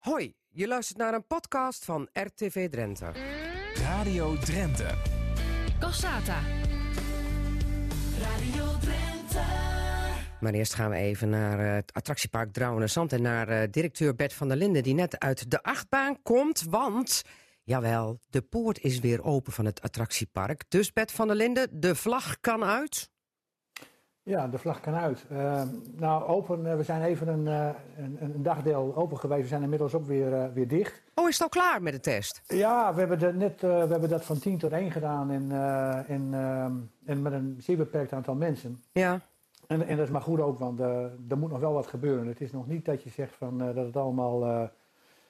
Hoi, je luistert naar een podcast van RTV Drenthe. Radio Drenthe. Cassata. Radio Drenthe. Maar eerst gaan we even naar eh, het attractiepark Drouwen-Zand... en naar eh, directeur Bert van der Linden, die net uit de achtbaan komt. Want, jawel, de poort is weer open van het attractiepark. Dus Bert van der Linden, de vlag kan uit. Ja, de vlag kan uit. Uh, nou, open, uh, we zijn even een, uh, een, een, dagdeel open geweest. We zijn inmiddels ook weer, weer dicht. Oh, is het al klaar met de test? Ja, we hebben, de, net, we hebben dat van 10 tot 1 gedaan en, en, ehm, en met een zeer beperkt aantal mensen. Ja. En, en dat is maar goed ook, want er moet nog wel wat gebeuren. Het is nog niet dat je zegt van, dat het allemaal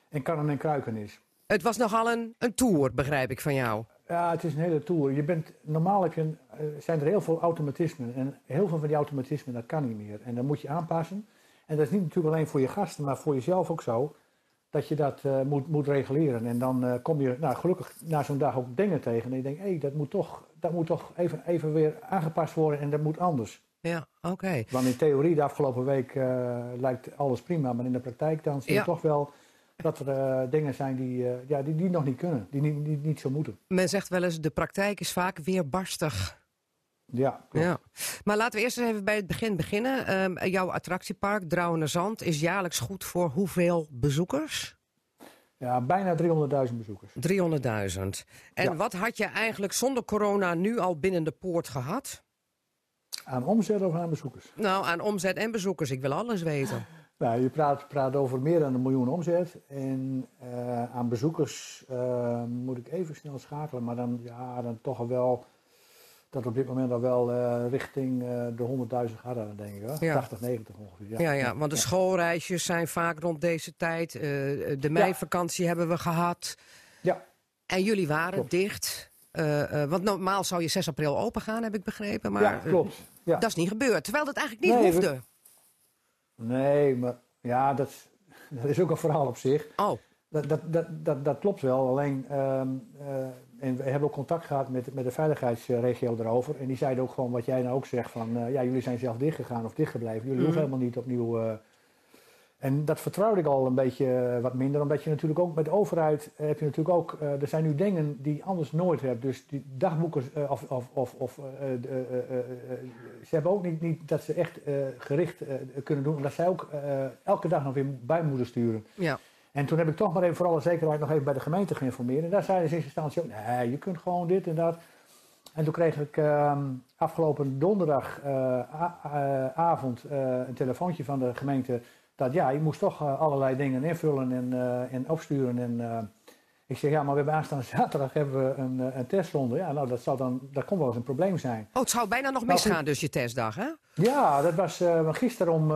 in kannen en kruiken is. Het was nogal een, een tour, begrijp ik van jou. Ja, het is een hele tour. Je bent, normaal heb je een, uh, zijn er heel veel automatismen. En heel veel van die automatismen, dat kan niet meer. En dan moet je aanpassen. En dat is niet natuurlijk alleen voor je gasten, maar voor jezelf ook zo. Dat je dat uh, moet, moet reguleren. En dan uh, kom je nou, gelukkig na zo'n dag ook dingen tegen. En je denkt, hé, hey, dat moet toch, dat moet toch even, even weer aangepast worden en dat moet anders. Ja, oké. Okay. Want in theorie de afgelopen week lijkt alles prima. Maar in de praktijk dan zie je ja. toch wel dat er uh, dingen zijn die, uh, ja, die, die nog niet kunnen, die niet, die niet zo moeten. Men zegt wel eens, de praktijk is vaak weer barstig. Ja, ja. Maar laten we eerst eens even bij het begin beginnen. Um, jouw attractiepark, Drouwen-Zand, is jaarlijks goed voor hoeveel bezoekers? Ja, bijna 300.000 bezoekers. 300.000. En ja. wat had je eigenlijk zonder corona nu al binnen de poort gehad? Aan omzet of aan bezoekers? Nou, aan omzet en bezoekers. Ik wil alles weten. Nou, je praat, praat over meer dan een miljoen omzet. En uh, aan bezoekers uh, moet ik even snel schakelen. Maar dan, ja, dan toch wel dat op dit moment al wel uh, richting de 100.000 gaat, dan denk ik. Hoor. Ja. 80, 90 ongeveer. Ja, ja, ja want de schoolreisjes zijn vaak rond deze tijd. de meivakantie hebben we gehad. Ja. En jullie waren klopt. dicht. want normaal zou je 6 april open gaan, heb ik begrepen. Maar ja, klopt. Ja. dat is niet gebeurd. Terwijl dat eigenlijk niet nee, hoefde. Nee, maar ja, dat, dat is ook een verhaal op zich. Oh. Dat, dat, dat, dat, dat klopt wel. Alleen, um, uh, en we hebben ook contact gehad met, met de veiligheidsregio erover. En die zeiden ook gewoon wat jij nou ook zegt: van uh, ja, jullie zijn zelf dichtgegaan of dichtgebleven. Jullie mm. hoeven helemaal niet opnieuw. Uh, en dat vertrouwde ik al een beetje wat minder, omdat je natuurlijk ook met de overheid heb je natuurlijk ook, uh, er zijn nu dingen die je anders nooit hebt. Dus die dagboekers uh, of, of, of, of ze hebben ook niet, niet dat ze echt gericht kunnen doen, omdat zij ook elke dag nog weer bij moeten sturen. Ja. En toen heb ik toch maar even voor alle zekerheid nog even bij de gemeente geïnformeerd. En daar zeiden ze in eerste instantie ook, nee, je kunt gewoon dit en dat. En toen kreeg ik afgelopen donderdagavond een telefoontje van de gemeente dat ja, je moest toch uh, allerlei dingen invullen en, uh, en opsturen. En uh, ik zeg, ja, maar we hebben aanstaande zaterdag hebben we een, een testronde. Ja, nou, dat, zal dan, dat kon wel eens een probleem zijn. Oh, het zou bijna nog misgaan, nou, dus je testdag, hè? Ja, dat was gisteren om...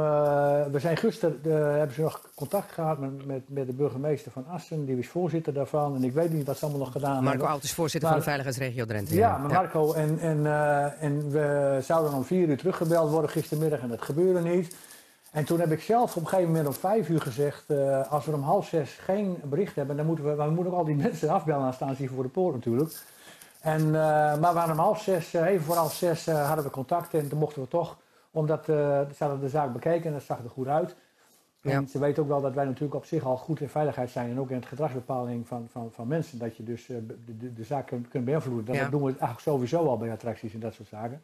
we zijn gisteren, hebben ze nog contact gehad met, met, met de burgemeester van Assen. Die was voorzitter daarvan. En ik weet niet wat ze allemaal nog gedaan Marco hebben. Alt is voorzitter maar, van de Veiligheidsregio Drenthe. Ja, maar Marco en, en, en we zouden om vier uur teruggebeld worden gistermiddag. En dat gebeurde niet. En toen heb ik zelf op een gegeven moment om vijf uur gezegd, uh, als we om half zes geen bericht hebben, dan moeten we, we moeten ook al die mensen afbellen aan staan hier voor de poort natuurlijk. En, uh, maar we hadden om half zes, uh, even voor half zes hadden we contact en toen mochten we toch, omdat ze hadden de zaak bekeken en dat zag er goed uit. En ze weten ook wel dat wij natuurlijk op zich al goed in veiligheid zijn en ook in het gedragsbepaling van, van, van mensen, dat je dus de, de, de zaak kunt, kunt beïnvloeden. Dat Ja. doen we eigenlijk sowieso al bij attracties en dat soort zaken.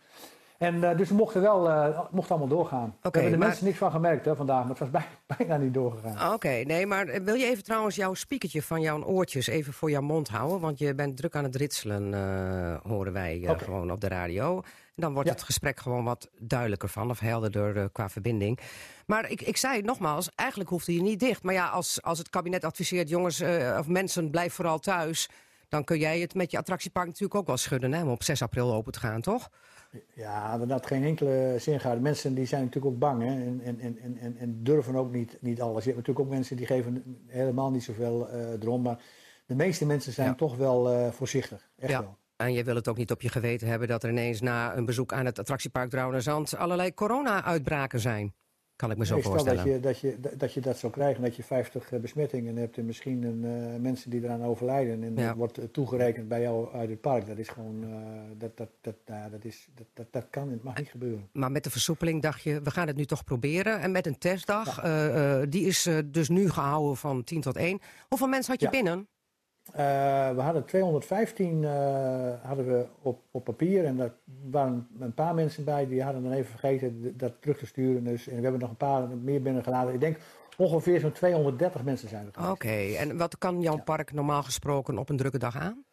En uh, dus we mochten wel uh, mochten allemaal doorgaan. Oké, we hebben de maar- mensen niks van gemerkt hè, vandaag, maar het was bijna, bijna niet doorgegaan. Oké, nee, maar eh, wil je even trouwens jouw spiekertje van jouw oortjes even voor jouw mond houden? Want je bent druk aan het ritselen, eh, horen wij eh, gewoon op de radio. En dan wordt Ja. het gesprek gewoon wat duidelijker van, of helderder eh, qua verbinding. Maar ik, ik zei het nogmaals, eigenlijk hoefde je niet dicht. Maar ja, als, als het kabinet adviseert, jongens eh, of mensen, blijf vooral thuis... dan kun jij het met je attractiepark natuurlijk ook wel schudden, hè, om op 6 april open te gaan, toch? Ja, dat had geen enkele zin gehad. Mensen die zijn natuurlijk ook bang hè, en, en, en, en, en durven ook niet, niet alles. Je hebt natuurlijk ook mensen die geven helemaal niet zoveel uh, erom. Maar de meeste mensen zijn Ja. toch wel uh, voorzichtig. Echt Ja. wel. En je wil het ook niet op je geweten hebben dat er ineens na een bezoek aan het attractiepark Drouwen Zand allerlei corona-uitbraken zijn. Kan ik me zo Nee, voorstellen. dat je, dat, je, dat je dat zou krijgen, dat je 50 besmettingen hebt en misschien een, eh, mensen die eraan overlijden en Ja. dat wordt eh, toegerekend bij jou uit het park. Dat is gewoon, eh, dat, dat, dat, nou ja, dat, is, dat, dat, dat kan en het mag niet gebeuren. Maar met de versoepeling dacht je, we gaan het nu toch proberen. En met een testdag, eh, eh, die is eh, dus nu gehouden van 10 tot 1. Hoeveel mensen had je Ja. binnen? Eh, we hadden 215 eh, hadden we op, op papier en daar waren een paar mensen bij die hadden dan even vergeten dat terug te sturen. Dus, en we hebben nog een paar meer binnengeladen. Ik denk ongeveer zo'n 230 mensen zijn er Oké, en wat kan jouw park normaal gesproken op een drukke dag aan?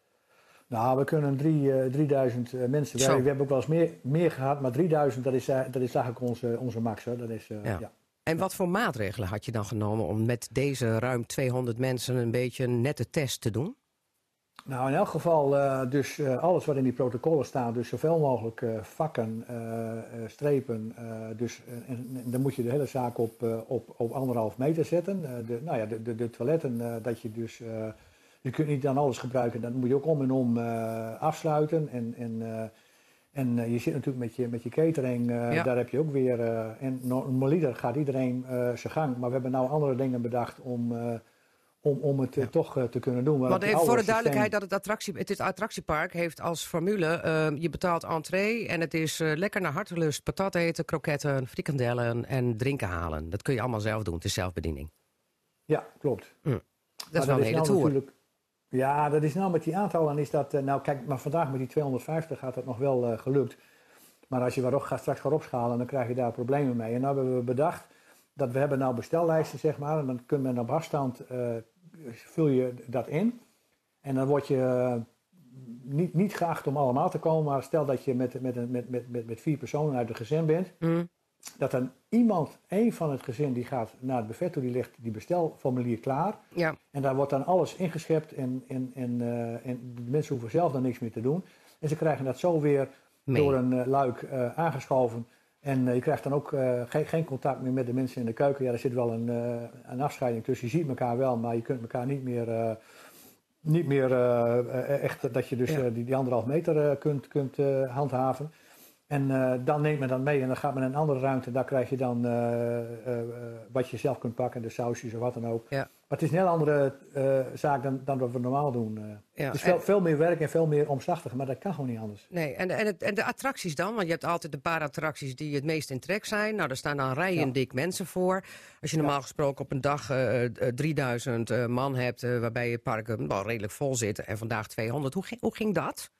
Nou, we kunnen drie, eh, 3000 eh, mensen. We, hebben ook wel eens meer, meer gehad, maar 3000 dat is, dat is eigenlijk onze, onze max. Hoor. Dat is, Ja. ja. En wat voor maatregelen had je dan genomen om met deze ruim 200 mensen een beetje een nette test te doen? Nou, in elk geval, eh, dus eh, alles wat in die protocollen staat, dus zoveel mogelijk eh, vakken, strepen. dus, en, dan moet je de hele zaak op, op, op anderhalf meter zetten. De, nou ja, de, de, de toiletten, dat je dus. je kunt niet dan alles gebruiken, dan moet je ook om en om afsluiten. En, en, en eh, je zit natuurlijk met je, met je catering, eh, Ja. daar heb je ook weer. eh, en normaliter gaat iedereen zijn gang, maar we hebben nou andere dingen bedacht om. om, om het toch te kunnen doen. Want het even voor de systeem- duidelijkheid dat het, attractie, het is- attractiepark heeft als formule... eh, je betaalt entree en het is lekker naar hartelust. Patat eten, kroketten, frikandellen en drinken halen. Dat kun je allemaal zelf doen, het is zelfbediening. Ja, klopt. Dat is wel een hele nou tour. Ja, dat is nou met die aantallen is dat... eh, nou kijk, maar vandaag met die 250 gaat dat nog wel eh, gelukt. Maar als je waarop gaat, straks gaat opschalen, dan krijg je daar problemen mee. En nou hebben we bedacht dat we hebben nou bestellijsten, zeg maar. En dan kun men op afstand, eh, vul je dat in. En dan word je niet, niet geacht om allemaal te komen. Maar stel dat je met, met, met, met, met, met vier personen uit een gezin bent Hm, dat dan iemand, één van het gezin, die gaat naar het buffet toe, die legt die bestelformulier klaar. ja, En daar wordt dan alles ingeschept en, en, en, eh, en de mensen hoeven zelf dan niks meer te doen. En ze krijgen dat zo weer door een eh, luik eh, aangeschoven. En je krijgt dan ook geen, geen contact meer met de mensen in de keuken. Ja, er zit wel een, een afscheiding tussen. Je ziet elkaar wel, maar je kunt elkaar niet meer, niet meer echt dat je dus Ja. die, die anderhalf meter kunt, kunt handhaven. En eh, dan neemt men dan mee en dan gaat men een andere ruimte. Daar krijg je dan eh, eh, wat je zelf kunt pakken, de sausjes of wat dan ook. Ja. Maar het is een heel andere zaak dan, dan wat we normaal doen. Ja, het is en- veel, veel meer werk en veel meer omslachtig, maar dat kan gewoon niet anders. Nee, en, en, het, en de attracties dan? Want je hebt altijd de paar attracties die het meest in trek zijn. Nou, daar staan dan rijen Ja. dik mensen voor. Als je normaal gesproken op een dag eh, eh, 3000 eh, man hebt... waarbij je parken wel redelijk vol zitten en vandaag 200. Hoe ging, hoe ging dat?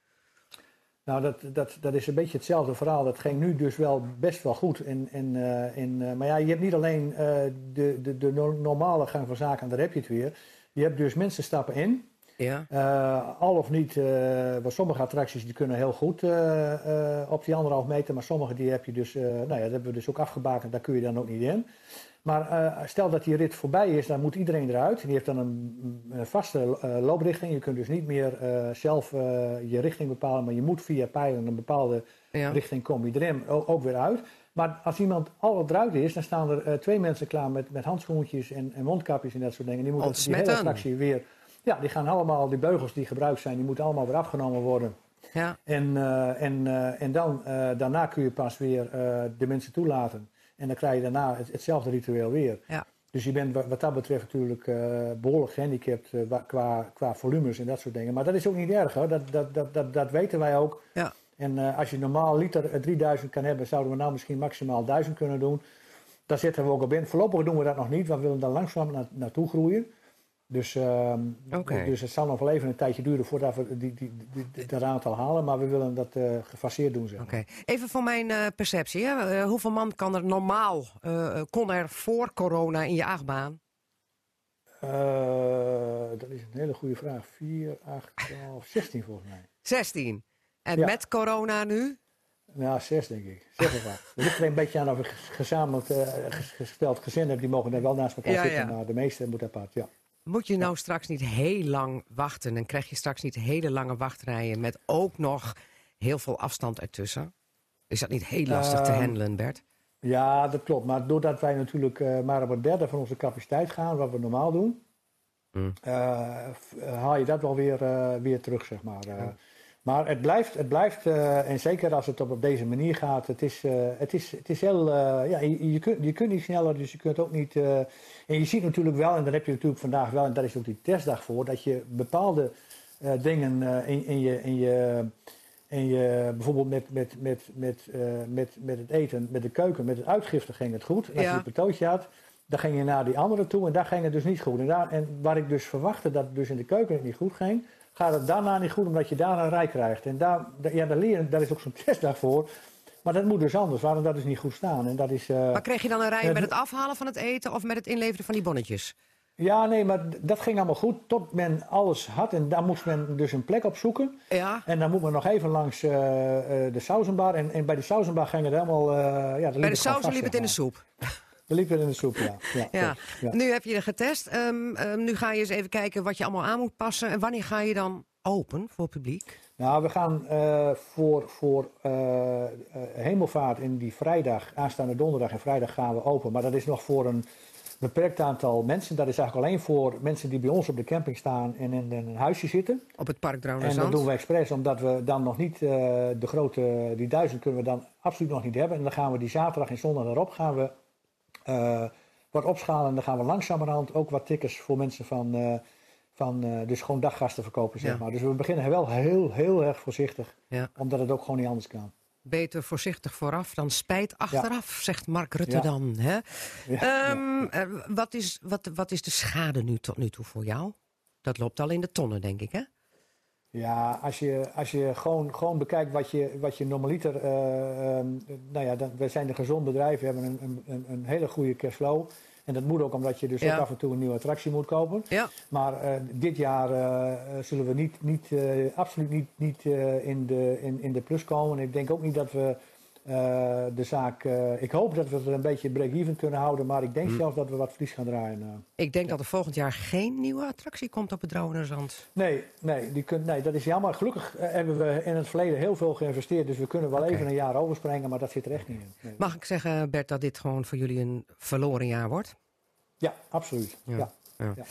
Nou, dat, dat, dat is een beetje hetzelfde verhaal. Dat ging nu dus wel best wel goed. En, en, eh, en, eh, maar ja, je hebt niet alleen eh, de, de, de no- normale gang van zaken, en daar heb je het weer. Je hebt dus mensen stappen in. Ja, Eh, al of niet, want sommige attracties die kunnen heel goed eh, op die anderhalf meter, maar sommige die heb je dus, nou ja, dat hebben we dus ook afgebakend, daar kun je dan ook niet in. Maar stel dat die rit voorbij is, dan moet iedereen eruit. Die heeft dan een, een vaste looprichting. Je kunt dus niet meer zelf je richting bepalen, maar je moet via pijlen een bepaalde ja. richting kom je erin, o- ook weer uit. Maar als iemand al eruit is, dan staan er twee mensen klaar met, met handschoentjes en, en mondkapjes en dat soort dingen. Die moeten die hele attractie weer. Ja, die gaan allemaal, die beugels die gebruikt zijn, die moeten allemaal weer afgenomen worden. ja. En, eh, en, eh, en dan, eh, daarna kun je pas weer de mensen toelaten. En dan krijg je daarna het- hetzelfde ritueel weer. Ja. Dus je bent wa- wat dat betreft natuurlijk eh, behoorlijk gehandicapt eh, qua, qua volumes en dat soort dingen. Maar dat is ook niet erg hoor, dat, dat, dat, dat, dat weten wij ook. Ja. En als je normaal liter eh, 3000 kan hebben, zouden we nou misschien maximaal 1000 kunnen doen. Daar zitten we ook op in. Voorlopig doen we dat nog niet, want we willen daar langzaam na, naartoe groeien. Dus, ehm, Oké. dus het zal nog wel even een tijdje duren voordat we die, die, dat aantal halen. Maar we willen dat eh, gefaseerd doen. Zeg maar. Even voor mijn eh, perceptie. Hè? Eh, hoeveel man kan er normaal, kon er voor corona in je achtbaan? Dat is een hele goede vraag. 4, 8, 12, 16 volgens mij. 16. En Ja. met corona nu? Ja, 6 denk ik. 6 of wat. Er ligt er een beetje aan of ik gezamenlijk ges- gesteld gezin heb. Die mogen er wel naast elkaar Ja, zitten. ja. Maar de meeste moeten apart, ja. Moet je nou straks niet heel lang wachten en krijg je straks niet hele lange wachtrijen met ook nog heel veel afstand ertussen? Is dat niet heel lastig te Ehm, handelen, Bert? Ja, dat klopt. Maar doordat wij natuurlijk eh, maar op een derde van onze capaciteit gaan, wat we normaal doen, Hmm. eh, eh, haal je dat wel weer, weer terug, zeg maar. Maar het blijft, het blijft eh, en zeker als het op, op deze manier gaat, het is, eh, het is, het is heel, eh, ja, je, je, kunt, je kunt niet sneller, dus je kunt ook niet, en je ziet natuurlijk wel, en daar heb je natuurlijk vandaag wel, en daar is ook die testdag voor, dat je bepaalde dingen in, in je, in je, in je, bijvoorbeeld met, met, met, met, met, met het eten, met de keuken, met het uitgifte ging het goed. En als Ja. je een patootje had, dan ging je naar die andere toe en daar ging het dus niet goed. En, daar, en waar ik dus verwachtte dat het dus in de keuken het niet goed ging, gaat het daarna niet goed omdat je daar een rij krijgt. En daar, da- ja, daar, leren, daar is ook zo'n testdag voor. Maar dat moet dus anders, waarom dat is niet goed staan. En dat is, eh, Maar kreeg je dan een rij eh, met het afhalen van het eten of met het inleveren van die bonnetjes? ja, nee, maar dat ging allemaal goed tot men alles had. En daar moest men dus een plek op zoeken. Ja. En dan moet men nog even langs eh, de sausenbar. En, en bij de sausenbar ging het helemaal... eh ja, Bij de gewoon saus vast, liep het in de soep. Er liep het in de soep, ja. Ja, Ja. klopt, ja. Nu heb je er getest. Ehm, ehm, nu ga je eens even kijken wat je allemaal aan moet passen. En wanneer ga je dan open voor publiek? Nou, we gaan eh, voor, voor eh, eh, hemelvaart in die vrijdag, aanstaande donderdag en vrijdag gaan we open. Maar dat is nog voor een beperkt aantal mensen. Dat is eigenlijk alleen voor mensen die bij ons op de camping staan en in een huisje zitten. Op het Park En dat doen we expres, omdat we dan nog niet de grote, die duizend kunnen we dan absoluut nog niet hebben. En dan gaan we die zaterdag en zondag erop gaan we eh, wat opschalen. En dan gaan we langzamerhand ook wat tickets voor mensen van, eh, van eh, dus gewoon daggasten verkopen, zeg Ja. maar. Dus we beginnen wel heel, heel erg voorzichtig, Ja. omdat het ook gewoon niet anders kan. Beter voorzichtig vooraf dan spijt achteraf, zegt Mark Rutte dan. Hè? Ehm, eh, wat, is, wat, wat is de schade nu tot nu toe voor jou? Dat loopt al in de tonnen, denk ik, hè? Ja, als je, als je gewoon, gewoon bekijkt wat je, wat je normaliter... ehm, nou ja, dan, we zijn een gezond bedrijf, we hebben een, een, een, hele goede cashflow. En dat moet ook omdat je dus Ja. ook af en toe een nieuwe attractie moet kopen. Ja. Maar eh, dit jaar eh, zullen we niet, niet, absoluut niet, niet in, de, in, in de plus komen. En ik denk ook niet dat we de zaak... eh, ik hoop dat we het een beetje break-even kunnen houden. Maar ik denk Hm. zelfs dat we wat verlies gaan draaien. eh. Ik denk dat er volgend jaar geen nieuwe attractie komt op het Drouwerzand. Nee, nee, die kun, nee, dat is jammer. Gelukkig eh, hebben we in het verleden heel veel geïnvesteerd. Dus we kunnen wel even een jaar overspringen. Maar dat zit er echt niet in. Nee. Mag ik zeggen, Bert, dat dit gewoon voor jullie een verloren jaar wordt? Ja, absoluut. Ja. Ja. Ja. Ja.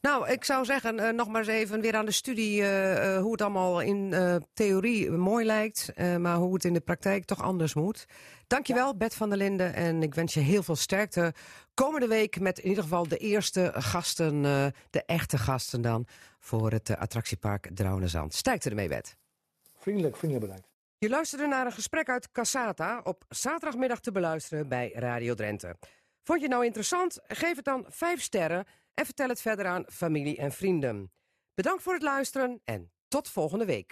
Nou, ik zou zeggen, eh, nog maar eens even weer aan de studie eh, eh, hoe het allemaal in theorie mooi lijkt, maar hoe het in de praktijk toch anders moet. Dankjewel, Bert van der Linden, en ik wens je heel veel sterkte komende week met in ieder geval de eerste gasten, de echte gasten dan, voor het attractiepark Drouwenezand. Sterkte ermee, Bert. Vriendelijk, vriendelijk bedankt. Je luisterde naar een gesprek uit Cassata op zaterdagmiddag te beluisteren bij Radio Drenthe. Vond je het nou interessant? Geef het dan 5 sterren en vertel het verder aan familie en vrienden. Bedankt voor het luisteren en tot volgende week.